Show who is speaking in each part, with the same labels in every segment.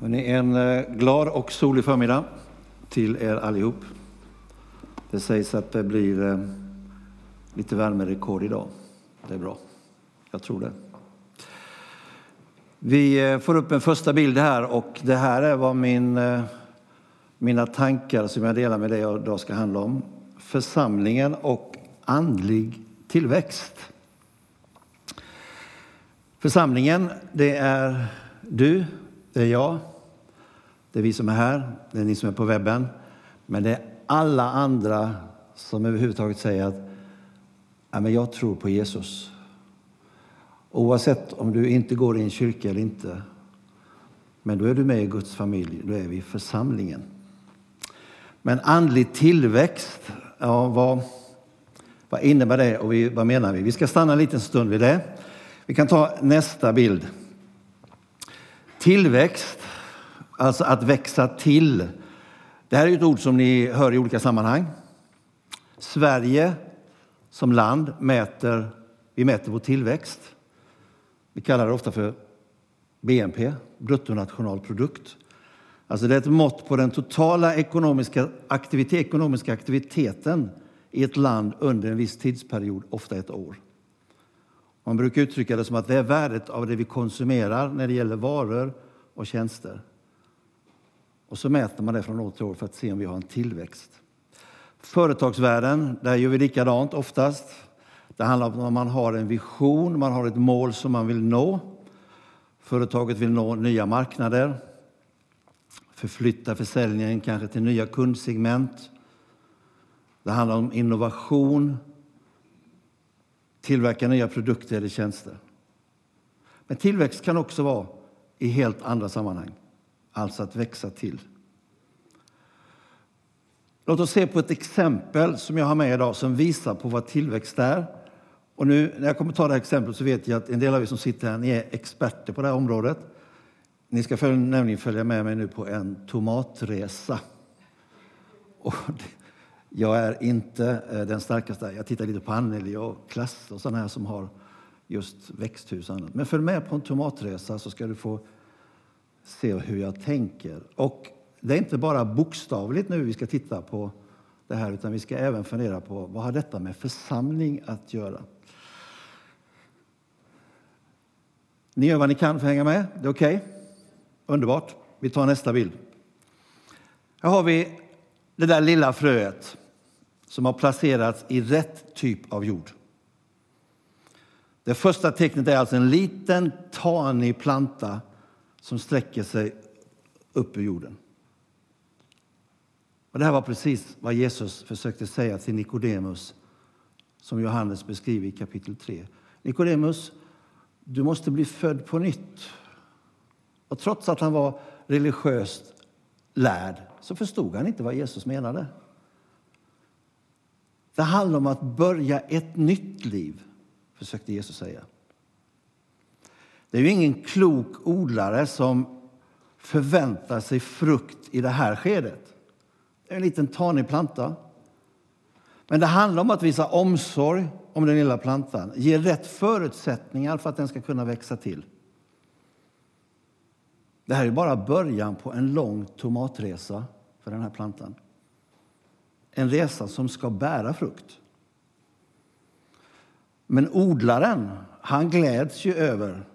Speaker 1: Hörrni, en eh, glad och solig förmiddag till er allihop. Det sägs att det blir eh, lite värmerekord idag. Det är bra. Jag tror det. Vi eh, får upp en första bild här och det här är vad min, mina tankar som jag delar med dig idag ska handla om. Församlingen och andlig tillväxt. Församlingen, det är du, det är jag, det är vi som är här, det är ni som är på webben. Men det är alla andra som överhuvudtaget säger att ja, men jag tror på Jesus. Oavsett om du inte går i en kyrka eller inte. Men då är du med i Guds familj, då är vi i församlingen. Men andlig tillväxt, ja, vad, vad innebär det och vi, vad menar vi? Vi ska stanna en liten stund vid det. Vi kan ta nästa bild. Tillväxt Alltså att växa till. Det här är ett ord som ni hör i olika sammanhang. Sverige som land mäter, vi mäter vår tillväxt. Vi kallar det ofta för BNP, bruttonationalprodukt. Alltså det är ett mått på den totala ekonomiska, aktivitet, ekonomiska aktiviteten i ett land under en viss tidsperiod, ofta ett år. Man brukar uttrycka det som att det är värdet av det vi konsumerar när det gäller varor och tjänster. Och så mäter man det från år till år för att se om vi har en tillväxt. Företagsvärlden, där gör vi likadant oftast. Det handlar om att man har en vision, man har ett mål som man vill nå. Företaget vill nå nya marknader, förflytta försäljningen kanske till nya kundsegment. Det handlar om innovation, tillverka nya produkter eller tjänster. Men tillväxt kan också vara i helt andra sammanhang alltså att växa till. Låt oss se på ett exempel som jag har med idag som visar på vad tillväxt är. Och nu när jag kommer ta det här exemplet så vet jag att en del av er som sitter här ni är experter på det här området. Ni ska följa, nämligen följa med mig nu på en tomatresa. Och jag är inte eh, den starkaste. Jag tittar lite på Anneli och Klass och sådana här som har just växthus och annat. Men följ med på en tomatresa så ska du få se hur jag tänker. Och det är inte bara bokstavligt nu vi ska titta på det här, utan vi ska även fundera på vad har detta med församling att göra? Ni gör vad ni kan för att hänga med. Det är okej? Okay? Underbart. Vi tar nästa bild. Här har vi det där lilla fröet som har placerats i rätt typ av jord. Det första tecknet är alltså en liten tanig planta som sträcker sig upp ur jorden. Och det här var precis vad Jesus försökte säga till Nikodemus som Johannes beskriver i kapitel 3. Nikodemus, du måste bli född på nytt. Och trots att han var religiöst lärd så förstod han inte vad Jesus menade. Det handlar om att börja ett nytt liv, försökte Jesus säga. Det är ju ingen klok odlare som förväntar sig frukt i det här skedet. Det är en liten tanig planta. Men det handlar om att visa omsorg om den lilla plantan, ge rätt förutsättningar för att den ska kunna växa till. Det här är bara början på en lång tomatresa för den här plantan. En resa som ska bära frukt. Men odlaren, han gläds ju över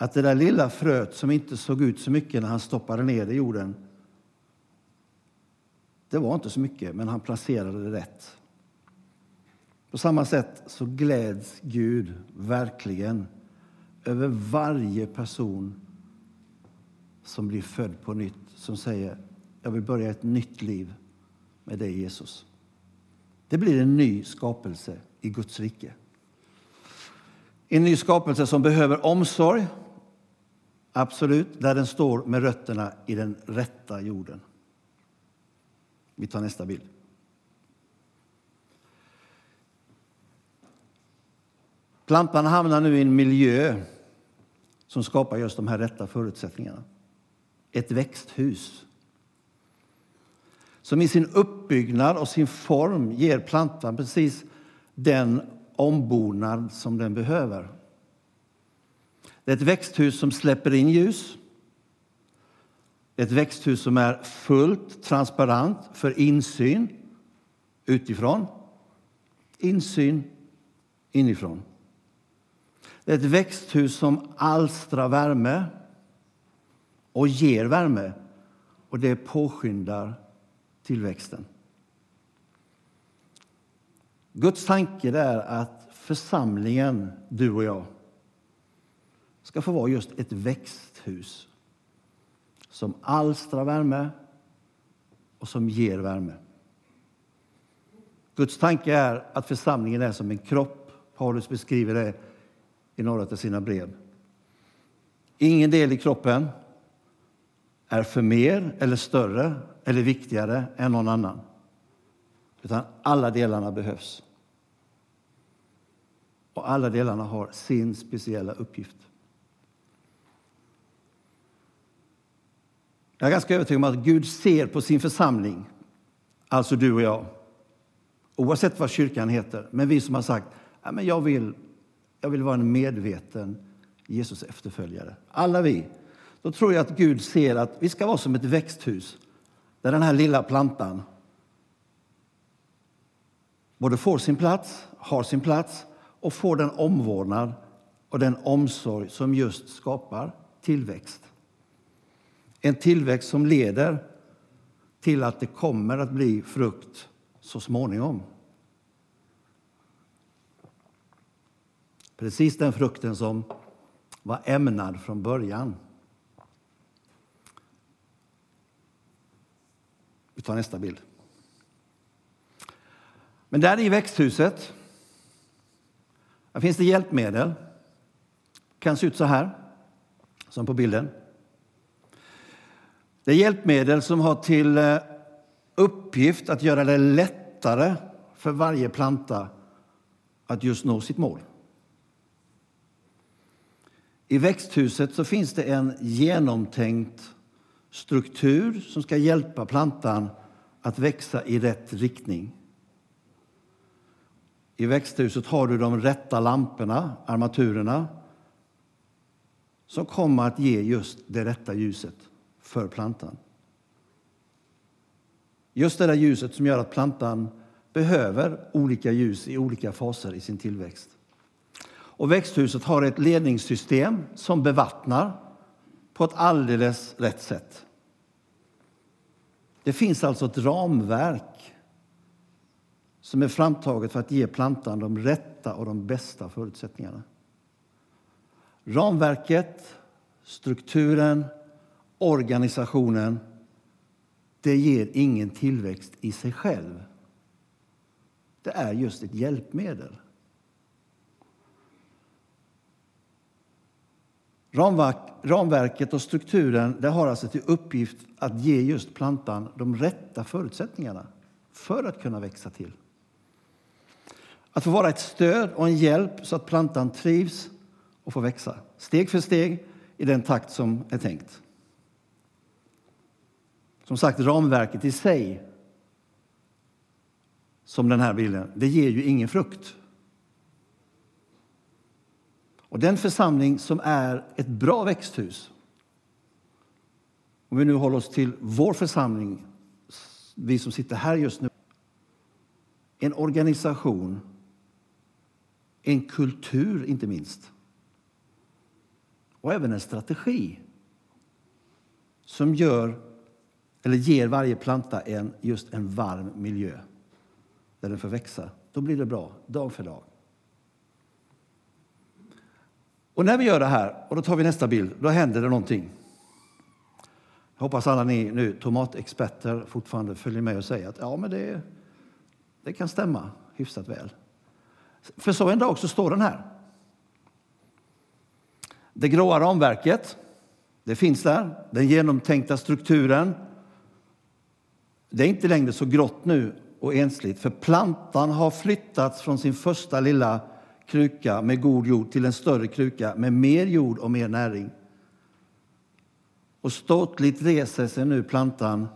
Speaker 1: att det där lilla fröet som inte såg ut så mycket när han stoppade ner det i jorden, det var inte så mycket, men han placerade det rätt. På samma sätt så gläds Gud verkligen över varje person som blir född på nytt, som säger jag vill börja ett nytt liv med dig Jesus. Det blir en ny skapelse i Guds rike. En ny skapelse som behöver omsorg, Absolut, där den står med rötterna i den rätta jorden. Vi tar nästa bild. Plantan hamnar nu i en miljö som skapar just de här rätta förutsättningarna. Ett växthus som i sin uppbyggnad och sin form ger plantan precis den ombonad som den behöver. Det är ett växthus som släpper in ljus Ett växthus som är fullt transparent för insyn utifrån, insyn inifrån. Det är ett växthus som alstrar värme och ger värme och det påskyndar tillväxten. Guds tanke är att församlingen, du och jag, ska få vara just ett växthus som alstrar värme och som ger värme. Guds tanke är att församlingen är som en kropp. Paulus beskriver det i några av sina brev. Ingen del i kroppen är för mer eller större eller viktigare än någon annan. Utan alla delarna behövs. Och alla delarna har sin speciella uppgift. Jag är ganska övertygad om att Gud ser på sin församling, alltså du och jag, oavsett vad kyrkan heter. Men vi som har sagt att jag vill, jag vill vara en medveten Jesus efterföljare. Alla vi. Då tror jag att Gud ser att vi ska vara som ett växthus där den här lilla plantan både får sin plats, har sin plats och får den omvårdnad och den omsorg som just skapar tillväxt. En tillväxt som leder till att det kommer att bli frukt så småningom. Precis den frukten som var ämnad från början. Vi tar nästa bild. Men där i växthuset där finns det hjälpmedel. Det kan se ut så här, som på bilden. Det är hjälpmedel som har till eh, uppgift att göra det lättare för varje planta att just nå sitt mål. I växthuset så finns det en genomtänkt struktur som ska hjälpa plantan att växa i rätt riktning. I växthuset har du de rätta lamporna, armaturerna som kommer att ge just det rätta ljuset för plantan. Just det där ljuset som gör att plantan behöver olika ljus i olika faser i sin tillväxt. Och växthuset har ett ledningssystem som bevattnar på ett alldeles rätt sätt. Det finns alltså ett ramverk som är framtaget för att ge plantan de rätta och de bästa förutsättningarna. Ramverket, strukturen, organisationen det ger ingen tillväxt i sig själv. Det är just ett hjälpmedel. ramverket och strukturen det har alltså till uppgift att ge just plantan de rätta förutsättningarna för att kunna växa till. Att få vara ett stöd och en hjälp så att plantan trivs och får växa steg för steg i den takt som är tänkt. Som sagt, ramverket i sig, som den här bilden, det ger ju ingen frukt. Och den församling som är ett bra växthus, om vi nu håller oss till vår församling, vi som sitter här just nu, en organisation en kultur, inte minst. Och även en strategi som gör, eller ger varje planta en, just en varm miljö där den får växa. Då blir det bra, dag för dag. Och när vi gör det här, och då tar vi nästa bild, då händer det någonting. Jag hoppas alla ni nu tomatexperter fortfarande följer med och säger att ja, men det, det kan stämma hyfsat väl. För så en dag så står den här. Det gråa ramverket, det finns där. Den genomtänkta strukturen. Det är inte längre så grått nu och ensligt, för plantan har flyttats från sin första lilla kruka med god jord till en större kruka med mer jord och mer näring. Och ståtligt reser sig nu plantan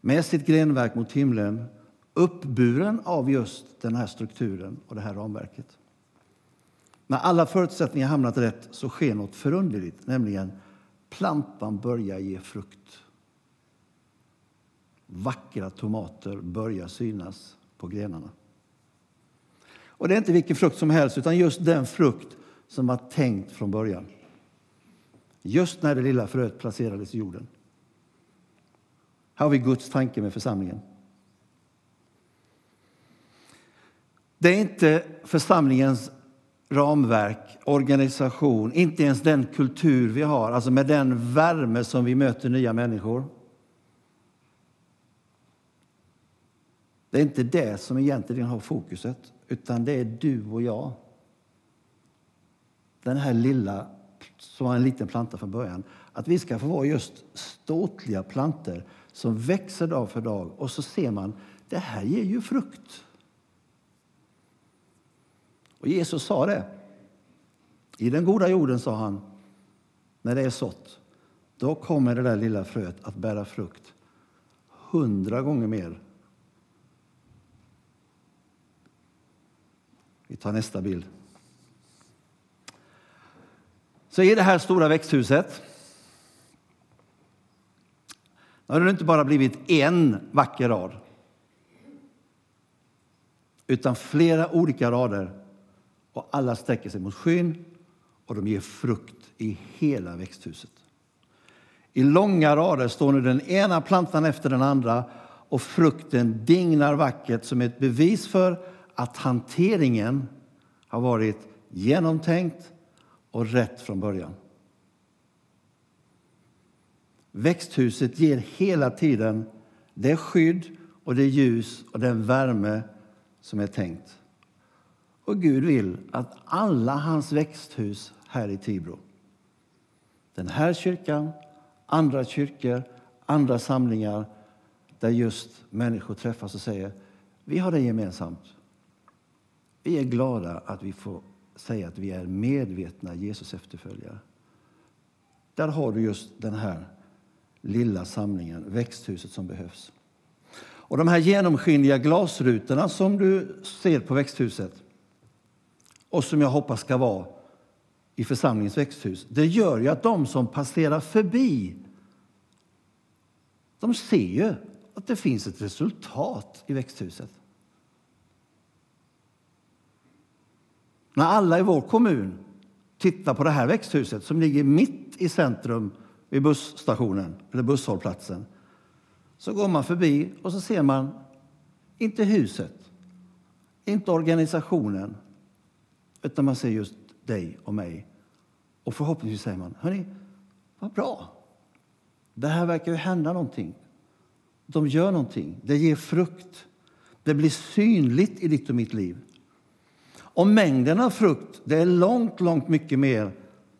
Speaker 1: med sitt grenverk mot himlen uppburen av just den här strukturen och det här ramverket. När alla förutsättningar hamnat rätt så sker något förunderligt, nämligen plantan börjar ge frukt vackra tomater börjar synas på grenarna. Och det är inte vilken frukt som helst, utan just den frukt som var tänkt från början. Just när det lilla fröet placerades i jorden. Här har vi Guds tanke med församlingen. Det är inte församlingens ramverk, organisation, inte ens den kultur vi har, alltså med den värme som vi möter nya människor. Det är inte det som egentligen har fokuset, utan det är du och jag. Den här lilla, som var en liten planta från början, att vi ska få vara just ståtliga planter som växer dag för dag. Och så ser man, det här ger ju frukt. Och Jesus sa det. I den goda jorden, sa han, när det är sått, då kommer det där lilla fröet att bära frukt hundra gånger mer. Vi tar nästa bild. Så i det här stora växthuset har det inte bara blivit en vacker rad utan flera olika rader och alla sträcker sig mot skyn och de ger frukt i hela växthuset. I långa rader står nu den ena plantan efter den andra och frukten dignar vackert som ett bevis för att hanteringen har varit genomtänkt och rätt från början. Växthuset ger hela tiden det skydd och det ljus och den värme som är tänkt. Och Gud vill att alla hans växthus här i Tibro, den här kyrkan, andra kyrkor, andra samlingar där just människor träffas och säger vi har det gemensamt. Vi är glada att vi får säga att vi är medvetna Jesus efterföljare. Där har du just den här lilla samlingen, växthuset som behövs. Och De här genomskinliga glasrutorna som du ser på växthuset och som jag hoppas ska vara i församlingens växthus, det gör ju att de som passerar förbi de ser ju att det finns ett resultat i växthuset. När alla i vår kommun tittar på det här växthuset som ligger mitt i centrum vid busstationen eller busshållplatsen så går man förbi och så ser man inte huset, inte organisationen utan man ser just dig och mig. Och förhoppningsvis säger man, hörni, vad bra. Det här verkar ju hända någonting. De gör någonting. Det ger frukt. Det blir synligt i ditt och mitt liv. Och mängden av frukt det är långt, långt mycket mer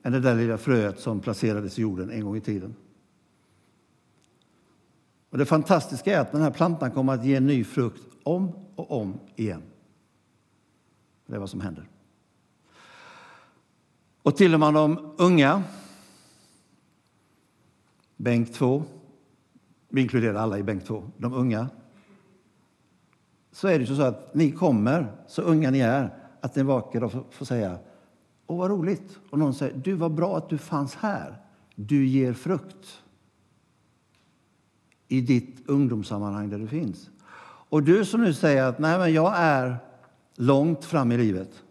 Speaker 1: än det där lilla fröet som placerades i jorden en gång i tiden. Och Det fantastiska är att den här plantan kommer att ge ny frukt om och om igen. Det är vad som händer. Och till och med de unga, bänk två, vi inkluderar alla i bänk två, de unga, så är det så att ni kommer, så unga ni är, att en vacker dag får säga Åh, vad roligt! Och någon säger Du, vad bra att du fanns här. Du ger frukt i ditt ungdomssammanhang där du finns. Och du som nu säger att Nej, men jag är långt fram i livet.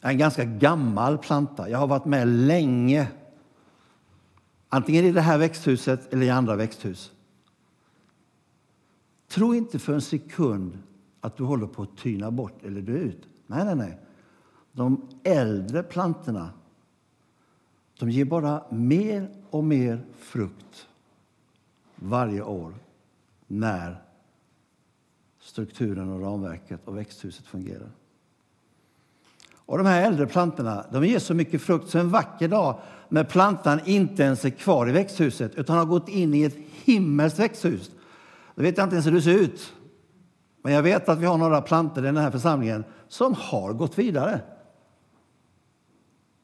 Speaker 1: Jag är en ganska gammal planta. Jag har varit med länge. Antingen i det här växthuset eller i andra växthus. Tro inte för en sekund att du håller på att tyna bort eller dö ut. Nej, nej, nej. De äldre plantorna de ger bara mer och mer frukt varje år när strukturen och ramverket och växthuset fungerar. Och De här äldre plantorna de ger så mycket frukt så en vacker dag när plantan inte ens är kvar i växthuset utan har gått in i ett himmelskt växthus. Då vet jag inte ens hur det ser ut. Men jag vet att vi har några plantor i den här församlingen som har gått vidare.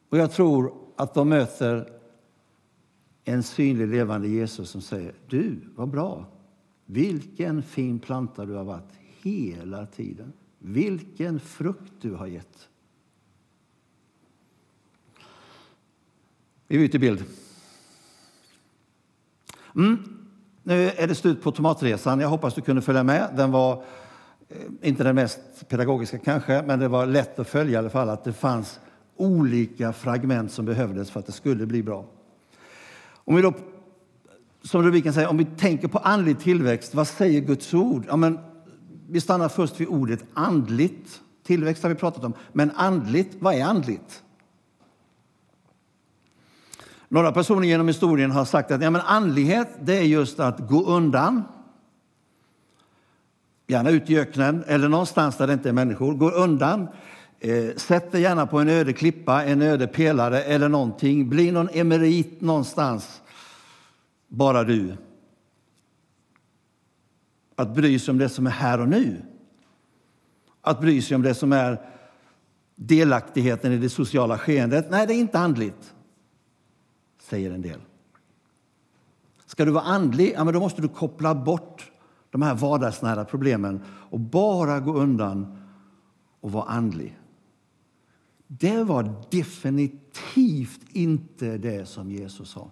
Speaker 1: Och jag tror att de möter en synlig levande Jesus som säger Du, vad bra! Vilken fin planta du har varit hela tiden. Vilken frukt du har gett. Vi byter bild. Mm. Nu är det slut på tomatresan. Jag hoppas du kunde följa med. Den var Eh, inte den mest pedagogiska kanske, men det var lätt att följa i alla fall att det fanns olika fragment som behövdes för att det skulle bli bra. Om vi då, som rubriken säger, om vi tänker på andlig tillväxt, vad säger Guds ord? Ja, men vi stannar först vid ordet andligt. Tillväxt har vi pratat om, men andligt, vad är andligt? Några personer genom historien har sagt att ja, men andlighet det är just att gå undan. Gärna ut i öknen eller någonstans där det inte är människor. Gå undan. Eh, sätt dig gärna på en öde klippa, en öde pelare eller någonting. Bli någon emerit någonstans. Bara du. Att bry sig om det som är här och nu. Att bry sig om det som är delaktigheten i det sociala skeendet. Nej, det är inte andligt säger en del. Ska du vara andlig, ja, men då måste du koppla bort de här vardagsnära problemen och bara gå undan och vara andlig. Det var definitivt inte det som Jesus sa.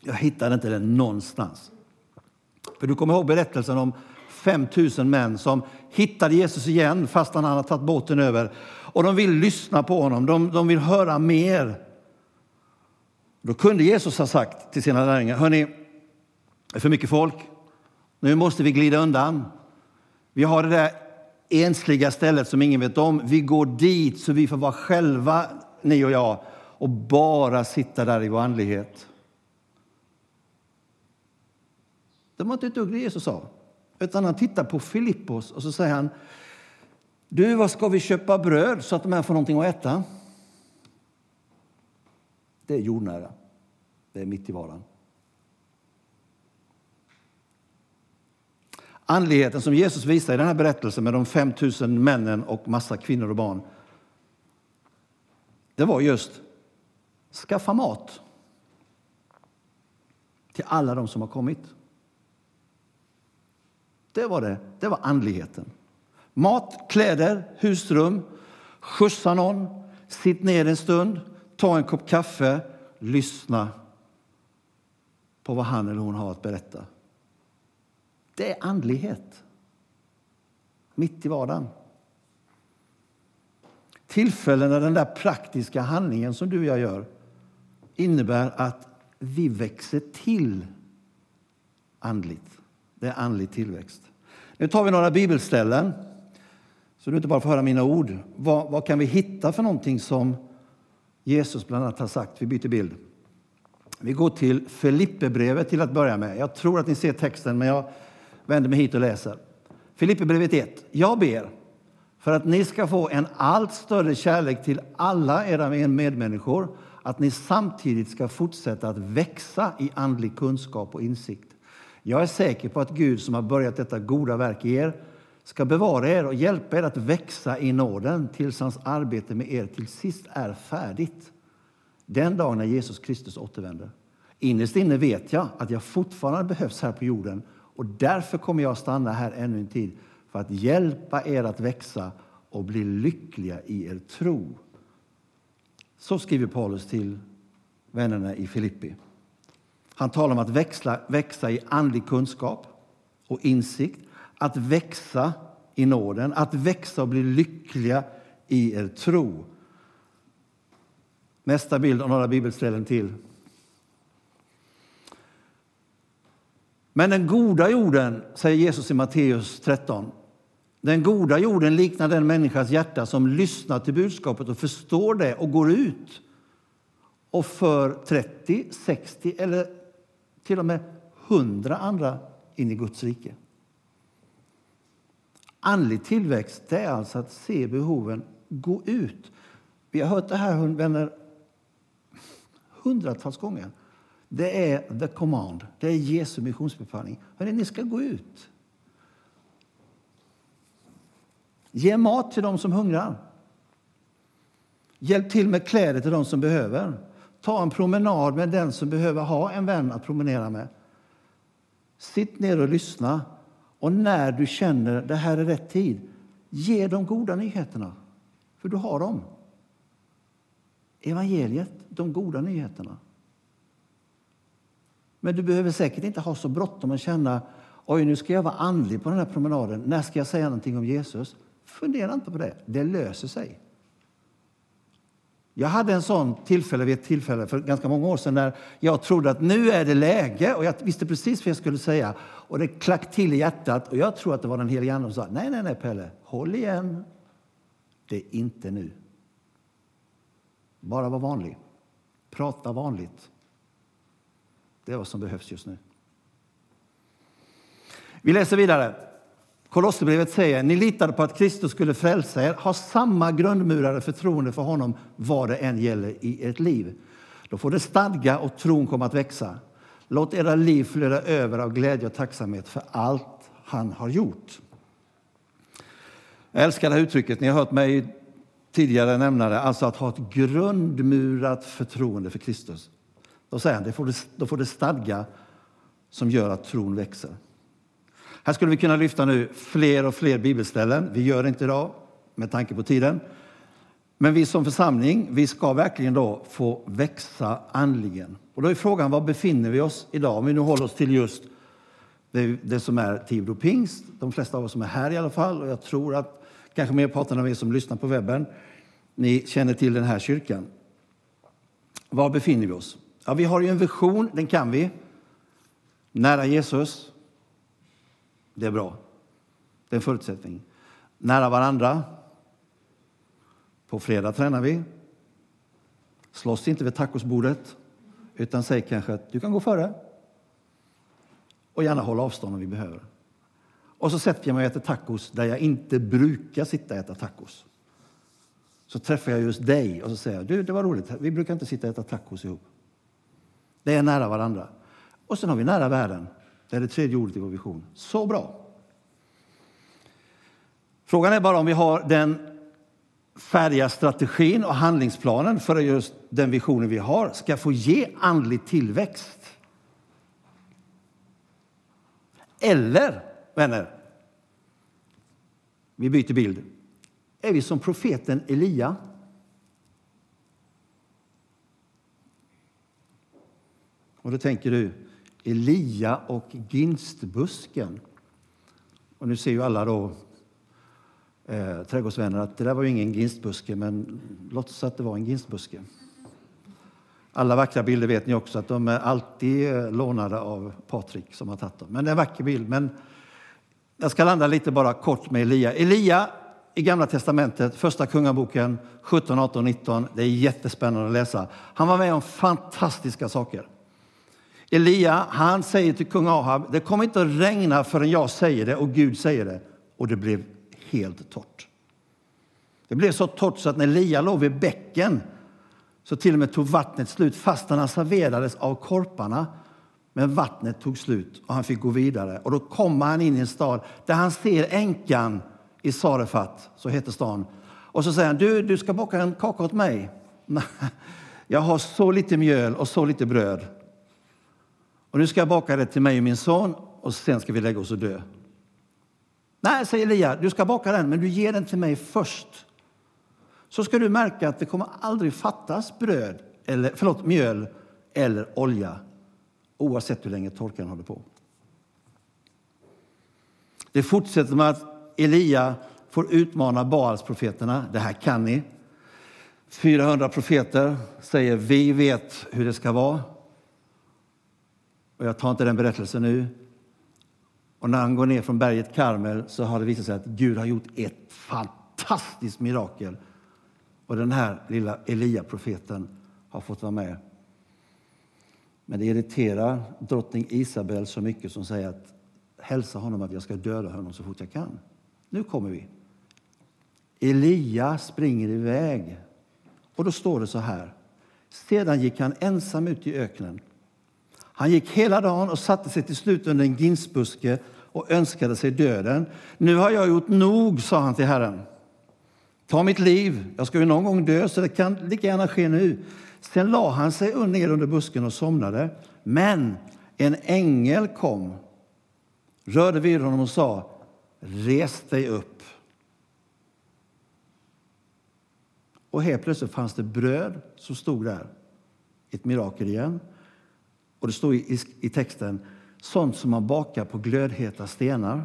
Speaker 1: Jag hittade inte det någonstans. För Du kommer ihåg berättelsen om 5 000 män som hittade Jesus igen fast han hade tagit båten över. Och de vill lyssna på honom, de, de vill höra mer. Då kunde Jesus ha sagt till sina lärjungar, hörni, det är för mycket folk. Nu måste vi glida undan. Vi har det där ensliga stället som ingen vet om. Vi går dit så vi får vara själva, ni och jag, och bara sitta där i vår andlighet. Det var inte ett dugg det Jesus sa. Utan han tittar på Filippos och så säger han Du, vad ska vi köpa bröd så att de här får någonting att äta? Det är jordnära. Det är mitt i vardagen. Andligheten som Jesus visar i den här berättelsen med de 5 000 männen och massa kvinnor och barn. Det var just skaffa mat till alla de som har kommit. Det var det. Det var andligheten. Mat, kläder, husrum, skjutsa någon, sitt ner en stund, ta en kopp kaffe, lyssna på vad han eller hon har att berätta. Det är andlighet. Mitt i vardagen. Tillfällen när den där praktiska handlingen som du och jag gör innebär att vi växer till andligt. Det är andlig tillväxt. Nu tar vi några bibelställen, så du inte bara får höra mina ord. Vad, vad kan vi hitta för någonting som Jesus bland annat har sagt? Vi byter bild. Vi går till Filipperbrevet till att börja med. Jag tror att ni ser texten, men jag vänder mig hit och läser. Filipperbrevet 1. Jag ber för att ni ska få en allt större kärlek till alla era medmänniskor, att ni samtidigt ska fortsätta att växa i andlig kunskap och insikt jag är säker på att Gud som har börjat detta goda verk i er ska bevara er och hjälpa er att växa i nåden tills hans arbete med er till sist är färdigt. Den dag när Jesus Kristus återvänder. Innerst inne vet jag att jag fortfarande behövs här på jorden och därför kommer jag att stanna här ännu en tid för att hjälpa er att växa och bli lyckliga i er tro. Så skriver Paulus till vännerna i Filippi. Han talar om att växla, växa i andlig kunskap och insikt, att växa i nåden, att växa och bli lyckliga i er tro. Nästa bild och några bibelställen till. Men den goda jorden, säger Jesus i Matteus 13, den goda jorden liknar den människas hjärta som lyssnar till budskapet och förstår det och går ut och för 30, 60 eller till och med hundra andra in i Guds rike. Andlig tillväxt är alltså att se behoven gå ut. Vi har hört det här, vänner, hundratals gånger. Det är the command, det är Jesu missionsbefallning. Hörrni, ni ska gå ut. Ge mat till dem som hungrar. Hjälp till med kläder till dem som behöver. Ta en promenad med den som behöver ha en vän att promenera med. Sitt ner och lyssna. Och när du känner att det här är rätt tid, ge de goda nyheterna. För du har dem. Evangeliet, de goda nyheterna. Men du behöver säkert inte ha så bråttom att känna oj, nu ska jag vara andlig på den här promenaden. När ska jag säga någonting om Jesus? Fundera inte på det. Det löser sig. Jag hade en sån tillfälle vid ett tillfälle för ganska många år sedan när jag trodde att nu är det läge och jag visste precis vad jag skulle säga. Och det klack till i hjärtat och jag tror att det var den helige Ande som sa nej, nej, nej Pelle, håll igen. Det är inte nu. Bara var vanlig. Prata vanligt. Det är vad som behövs just nu. Vi läser vidare. Kolosserbrevet säger ni litade på att Kristus skulle frälsa er, ha samma grundmurade förtroende för honom vad det än gäller i ert liv. Då får det stadga och tron kommer att växa. Låt era liv flöda över av glädje och tacksamhet för allt han har gjort. Jag älskar det här uttrycket. Ni har hört mig tidigare nämna det. Alltså att ha ett grundmurat förtroende för Kristus. Då säger han, det får det, då får det stadga som gör att tron växer. Här skulle vi kunna lyfta nu fler och fler bibelställen. Vi gör det inte idag med tanke på tiden. Men vi som församling, vi ska verkligen då få växa andligen. Och då är frågan, var befinner vi oss idag? Om vi nu håller oss till just det, det som är Tibro pingst, de flesta av oss som är här i alla fall, och jag tror att kanske merparten av er som lyssnar på webben, ni känner till den här kyrkan. Var befinner vi oss? Ja, vi har ju en vision, den kan vi. Nära Jesus. Det är bra. Det är en förutsättning. Nära varandra. På fredag tränar vi. Slåss inte vid tacosbordet, utan säg kanske att du kan gå före. Och gärna hålla avstånd om vi behöver. Och så sätter jag mig och äter tacos där jag inte brukar sitta och äta tacos. Så träffar jag just dig och så säger jag, du det var roligt, vi brukar inte sitta och äta tacos ihop. Det är nära varandra. Och sen har vi nära världen. Det är det tredje ordet i vår vision. Så bra! Frågan är bara om vi har den färdiga strategin och handlingsplanen för att just den visionen vi har ska få ge andlig tillväxt. Eller, vänner, vi byter bild. Är vi som profeten Elia? Och då tänker du, Elia och ginstbusken. Och nu ser ju alla då eh, trädgårdsvänner att det där var ju ingen ginstbuske, men låtsas att det var en ginstbuske. Alla vackra bilder vet ni också att de är alltid eh, lånade av Patrik som har tagit dem. Men det är en vacker bild. Men jag ska landa lite bara kort med Elia. Elia i Gamla testamentet, första kungaboken 17, 18, 19. Det är jättespännande att läsa. Han var med om fantastiska saker. Elia han säger till kung Ahab, det kommer inte att regna förrän jag säger det och Gud säger det. Och det blev helt torrt. Det blev så torrt så att när Elia låg vid bäcken så till och med tog vattnet slut fastän han serverades av korparna. Men vattnet tog slut och han fick gå vidare. Och då kommer han in i en stad där han ser änkan i Sarefat, så heter stan. Och så säger han, du, du ska baka en kaka åt mig. Jag har så lite mjöl och så lite bröd. Och nu ska jag baka det till mig och min son och sen ska vi lägga oss och dö. Nej, säger Elia, du ska baka den, men du ger den till mig först. Så ska du märka att det kommer aldrig fattas bröd, eller, förlåt, mjöl eller olja oavsett hur länge torkan håller på. Det fortsätter med att Elia får utmana Baalsprofeterna. Det här kan ni. 400 profeter säger vi vet hur det ska vara. Och jag tar inte den berättelsen nu. Och när han går ner från berget Karmel så har det visat sig att Gud har gjort ett fantastiskt mirakel. Och den här lilla Elia-profeten har fått vara med. Men det irriterar drottning Isabel så mycket som säger att hälsa honom att jag ska döda honom så fort jag kan. Nu kommer vi. Elia springer iväg. Och då står det så här. Sedan gick han ensam ut i öknen. Han gick hela dagen och satte sig till slut under en ginsbuske och önskade sig döden. Nu har jag gjort nog, sa han till Herren. Ta mitt liv, jag ska ju någon gång dö, så det kan lika gärna ske nu. Sen la han sig ner under busken och somnade. Men en ängel kom, rörde vid honom och sa Res dig upp. Och helt plötsligt fanns det bröd som stod där. Ett mirakel igen. Och det står i, i texten sånt som man bakar på glödheta stenar.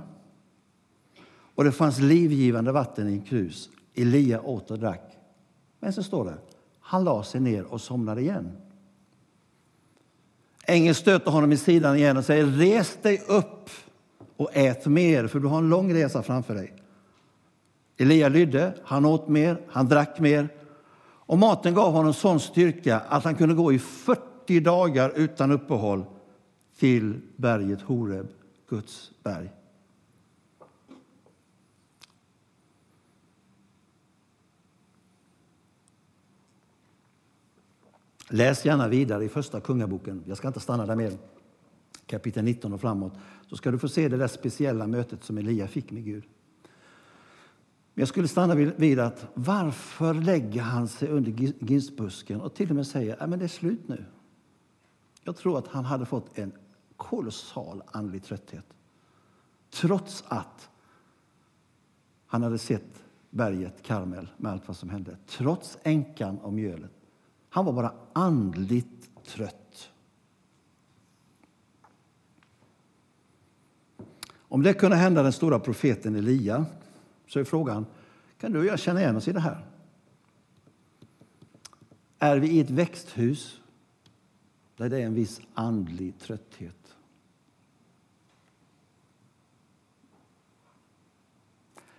Speaker 1: Och det fanns livgivande vatten i en krus. Elia åt och drack. Men så står det, han la sig ner och somnade igen. Ängeln stöter honom i sidan igen och säger, res dig upp och ät mer, för du har en lång resa framför dig. Elia lydde, han åt mer, han drack mer. Och maten gav honom sån styrka att han kunde gå i 40 dagar utan uppehåll till berget Horeb, Guds berg. Läs gärna vidare i Första Kungaboken. Jag ska inte stanna där mer. Kapitel 19 och framåt. Så ska du få se det där speciella mötet som Elia fick med Gud. Men jag skulle stanna vid att varför lägger han sig under ginstbusken och till och med säger att det är slut nu. Jag tror att han hade fått en kolossal andlig trötthet. Trots att han hade sett berget Karmel med allt vad som hände. Trots änkan och mjölet. Han var bara andligt trött. Om det kunde hända den stora profeten Elia så är frågan, kan du och jag känna igen oss i det här? Är vi i ett växthus där det är en viss andlig trötthet?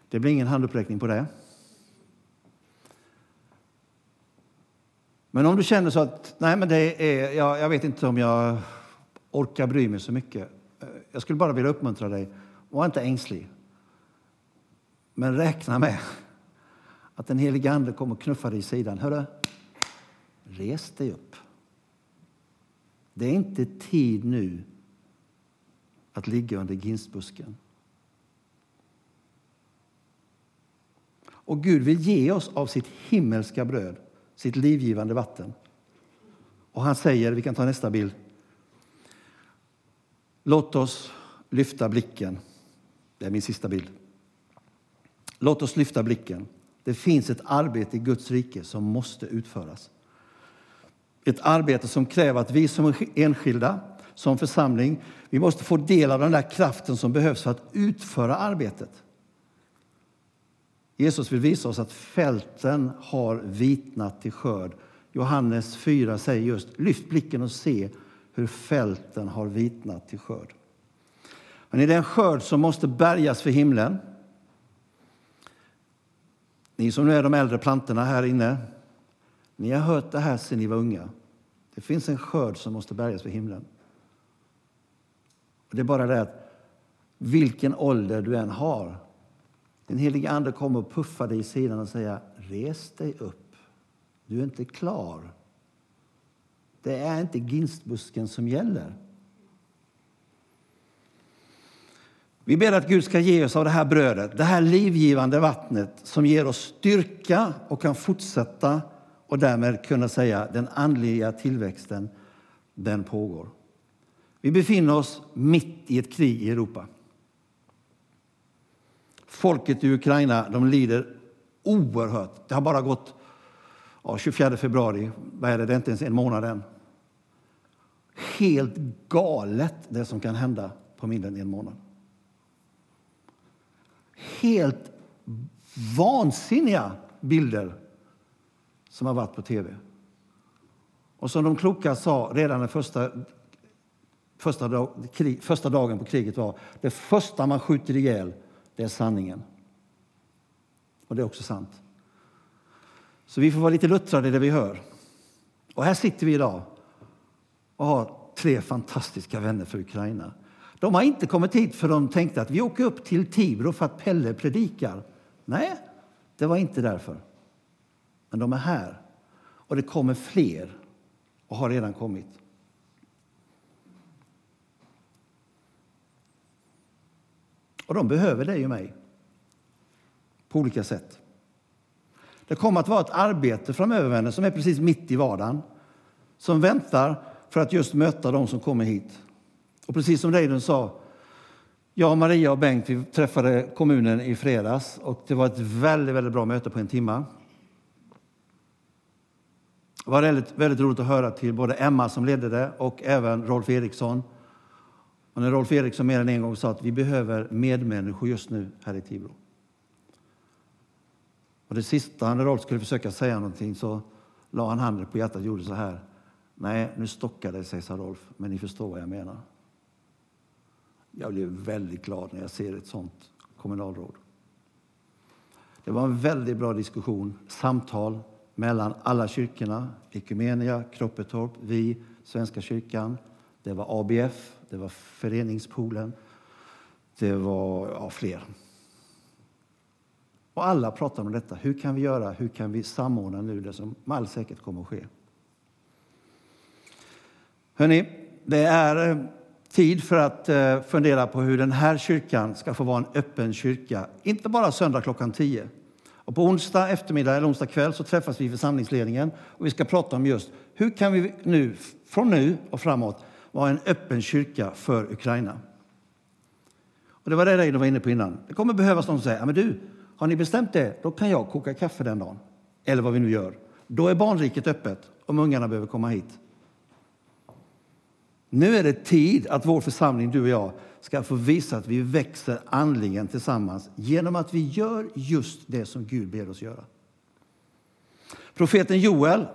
Speaker 1: Det blir ingen handuppräckning på det. Men om du känner så att nej, men det är, jag, jag vet inte om jag orkar bry mig så mycket. Jag skulle bara vilja uppmuntra dig. Var inte ängslig. Men räkna med att den helige Ande kommer knuffa dig i sidan. Hörru, res dig upp. Det är inte tid nu att ligga under ginstbusken. Och Gud vill ge oss av sitt himmelska bröd sitt livgivande vatten. Och han säger, vi kan ta nästa bild. Låt oss lyfta blicken. Det är min sista bild. Låt oss lyfta blicken. Det finns ett arbete i Guds rike som måste utföras. Ett arbete som kräver att vi som enskilda, som församling, vi måste få del av den där kraften som behövs för att utföra arbetet. Jesus vill visa oss att fälten har vitnat till skörd. Johannes 4 säger just lyft blicken och se hur fälten har vitnat till skörd. Men det är en skörd som måste bärgas för himlen. Ni som nu är de äldre plantorna här inne, ni har hört det här sedan ni var unga. Det finns en skörd som måste bärgas för himlen. Och det är bara det att vilken ålder du än har den helige Ande kommer och puffar dig i sidan och säger res dig upp. Du är inte klar. Det är inte ginstbusken som gäller. Vi ber att Gud ska ge oss av det här brödet, det här livgivande vattnet som ger oss styrka och kan fortsätta och därmed kunna säga den andliga tillväxten, den pågår. Vi befinner oss mitt i ett krig i Europa. Folket i Ukraina de lider oerhört. Det har bara gått ja, 24 februari, vad är det? det är inte ens en månad än. Helt galet det som kan hända på mindre än en månad. Helt vansinniga bilder som har varit på tv. Och som de kloka sa redan den första, första, dag, krig, första dagen på kriget var det första man skjuter ihjäl det är sanningen. Och det är också sant. Så vi får vara lite luttrade i det vi hör. Och här sitter vi idag och har tre fantastiska vänner för Ukraina. De har inte kommit hit för de tänkte att vi åker upp till Tibro för att Pelle predikar. Nej, det var inte därför. Men de är här. Och det kommer fler och har redan kommit. Och de behöver dig och mig på olika sätt. Det kommer att vara ett arbete framöver vänner, som är precis mitt i vardagen. Som väntar för att just möta de som kommer hit. Och precis som Reidun sa, jag, Maria och Bengt vi träffade kommunen i fredags och det var ett väldigt, väldigt bra möte på en timme. Det var väldigt, väldigt roligt att höra till både Emma som ledde det och även Rolf Eriksson. Och när Rolf Eriksson mer än en gång sa att vi behöver medmänniskor just nu här i Tibro. Och det sista när Rolf skulle försöka säga någonting så la han handen på hjärtat och gjorde så här. Nej, nu stockar det sig, sa Rolf, men ni förstår vad jag menar. Jag blev väldigt glad när jag ser ett sånt kommunalråd. Det var en väldigt bra diskussion, samtal mellan alla kyrkorna, Ekumenia, Kroppetorp, vi, Svenska kyrkan. Det var ABF, det var Föreningspoolen, det var ja, fler. Och alla pratade om detta. Hur kan vi göra? Hur kan vi samordna nu det som med all säkerhet kommer att ske? Hörrni, det är eh, tid för att eh, fundera på hur den här kyrkan ska få vara en öppen kyrka. Inte bara söndag klockan 10. Och på onsdag eftermiddag eller onsdag kväll så träffas vi i församlingsledningen och vi ska prata om just hur kan vi nu, från nu och framåt vara en öppen kyrka för Ukraina. Och det var det Reino var inne på innan. Det kommer behövas någon som säger, men du, har ni bestämt det, då kan jag koka kaffe den dagen. Eller vad vi nu gör. Då är barnriket öppet om ungarna behöver komma hit. Nu är det tid att vår församling, du och jag, ska få visa att vi växer andligen tillsammans genom att vi gör just det som Gud ber oss göra. Profeten Joel,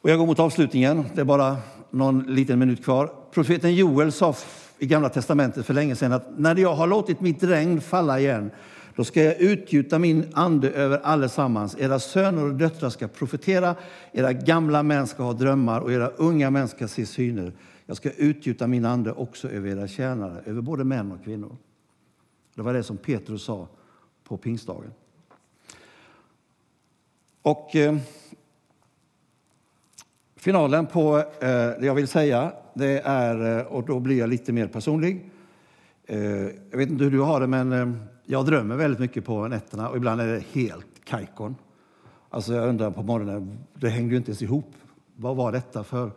Speaker 1: och jag går mot avslutningen, det är bara någon liten minut kvar. Profeten Joel sa i Gamla testamentet för länge sedan att när jag har låtit mitt regn falla igen då ska jag utgjuta min ande över allesammans. Era söner och döttrar ska profetera, era gamla män ska ha drömmar och era unga män ska se syner. Jag ska utgjuta min ande också över era tjänare, över både män och kvinnor. Det var det som Petrus sa på pingstdagen. Och eh, finalen på eh, det jag vill säga, det är, eh, och då blir jag lite mer personlig. Eh, jag vet inte hur du har det, men eh, jag drömmer väldigt mycket på nätterna och ibland är det helt kajkon. Alltså jag undrar på morgonen, det hängde ju inte ens ihop. Vad var detta för?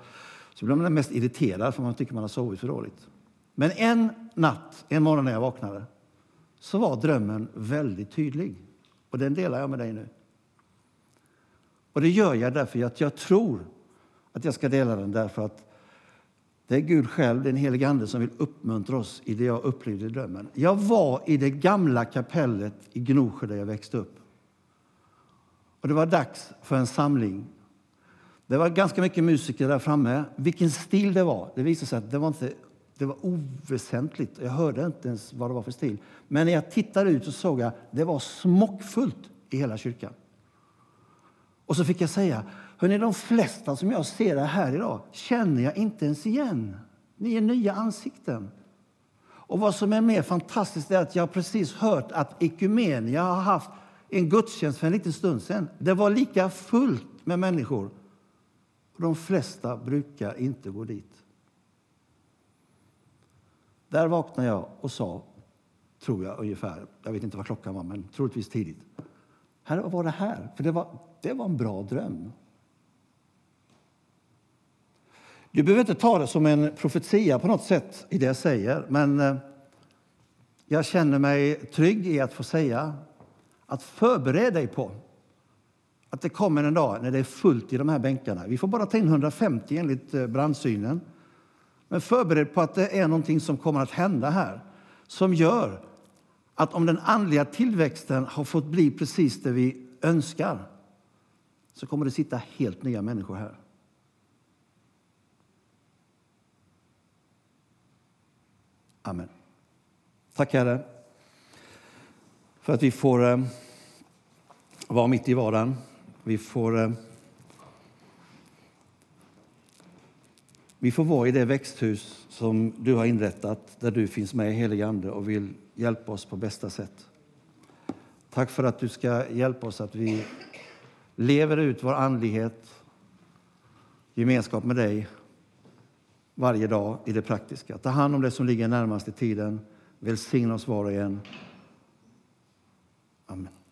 Speaker 1: Så blir man mest irriterad för man tycker man har sovit för dåligt. Men en natt, en morgon när jag vaknade, så var drömmen väldigt tydlig. Och den delar jag med dig nu. Och det gör jag därför att jag tror att jag ska dela den därför att det är Gud själv, den helige Ande, som vill uppmuntra oss i det jag upplevde i drömmen. Jag var i det gamla kapellet i Gnosjö där jag växte upp. Och det var dags för en samling. Det var ganska mycket musiker där framme. Vilken stil det var, det visade sig att det var, inte, det var oväsentligt. Jag hörde inte ens vad det var för stil. Men när jag tittade ut så såg jag att det var smockfullt i hela kyrkan. Och så fick jag säga, Hörrni, de flesta som jag ser här idag känner jag inte ens igen. Ni är nya ansikten. Och vad som är mer fantastiskt är att jag precis hört att Ekumenia har haft en gudstjänst för en liten stund sedan. Det var lika fullt med människor. Och de flesta brukar inte gå dit. Där vaknade jag och sa, tror jag ungefär, jag vet inte vad klockan var, men troligtvis tidigt. Här var det här, för det var, det var en bra dröm. Du behöver inte ta det som en profetia på något sätt i det jag säger, men eh, jag känner mig trygg i att få säga att förbered dig på att det kommer en dag när det är fullt i de här bänkarna. Vi får bara ta in 150 enligt eh, brandsynen. Men förbered på att det är någonting som kommer att hända här som gör att om den andliga tillväxten har fått bli precis det vi önskar så kommer det sitta helt nya människor här. Amen. Tack Herre för att vi får eh, vara mitt i vardagen. Vi får, eh, vi får vara i det växthus som du har inrättat där du finns med, helige Ande, och vill hjälpa oss på bästa sätt. Tack för att du ska hjälpa oss att vi lever ut vår andlighet, gemenskap med dig varje dag i det praktiska. Ta hand om det som ligger närmast i tiden. Välsigna oss var och en. Amen.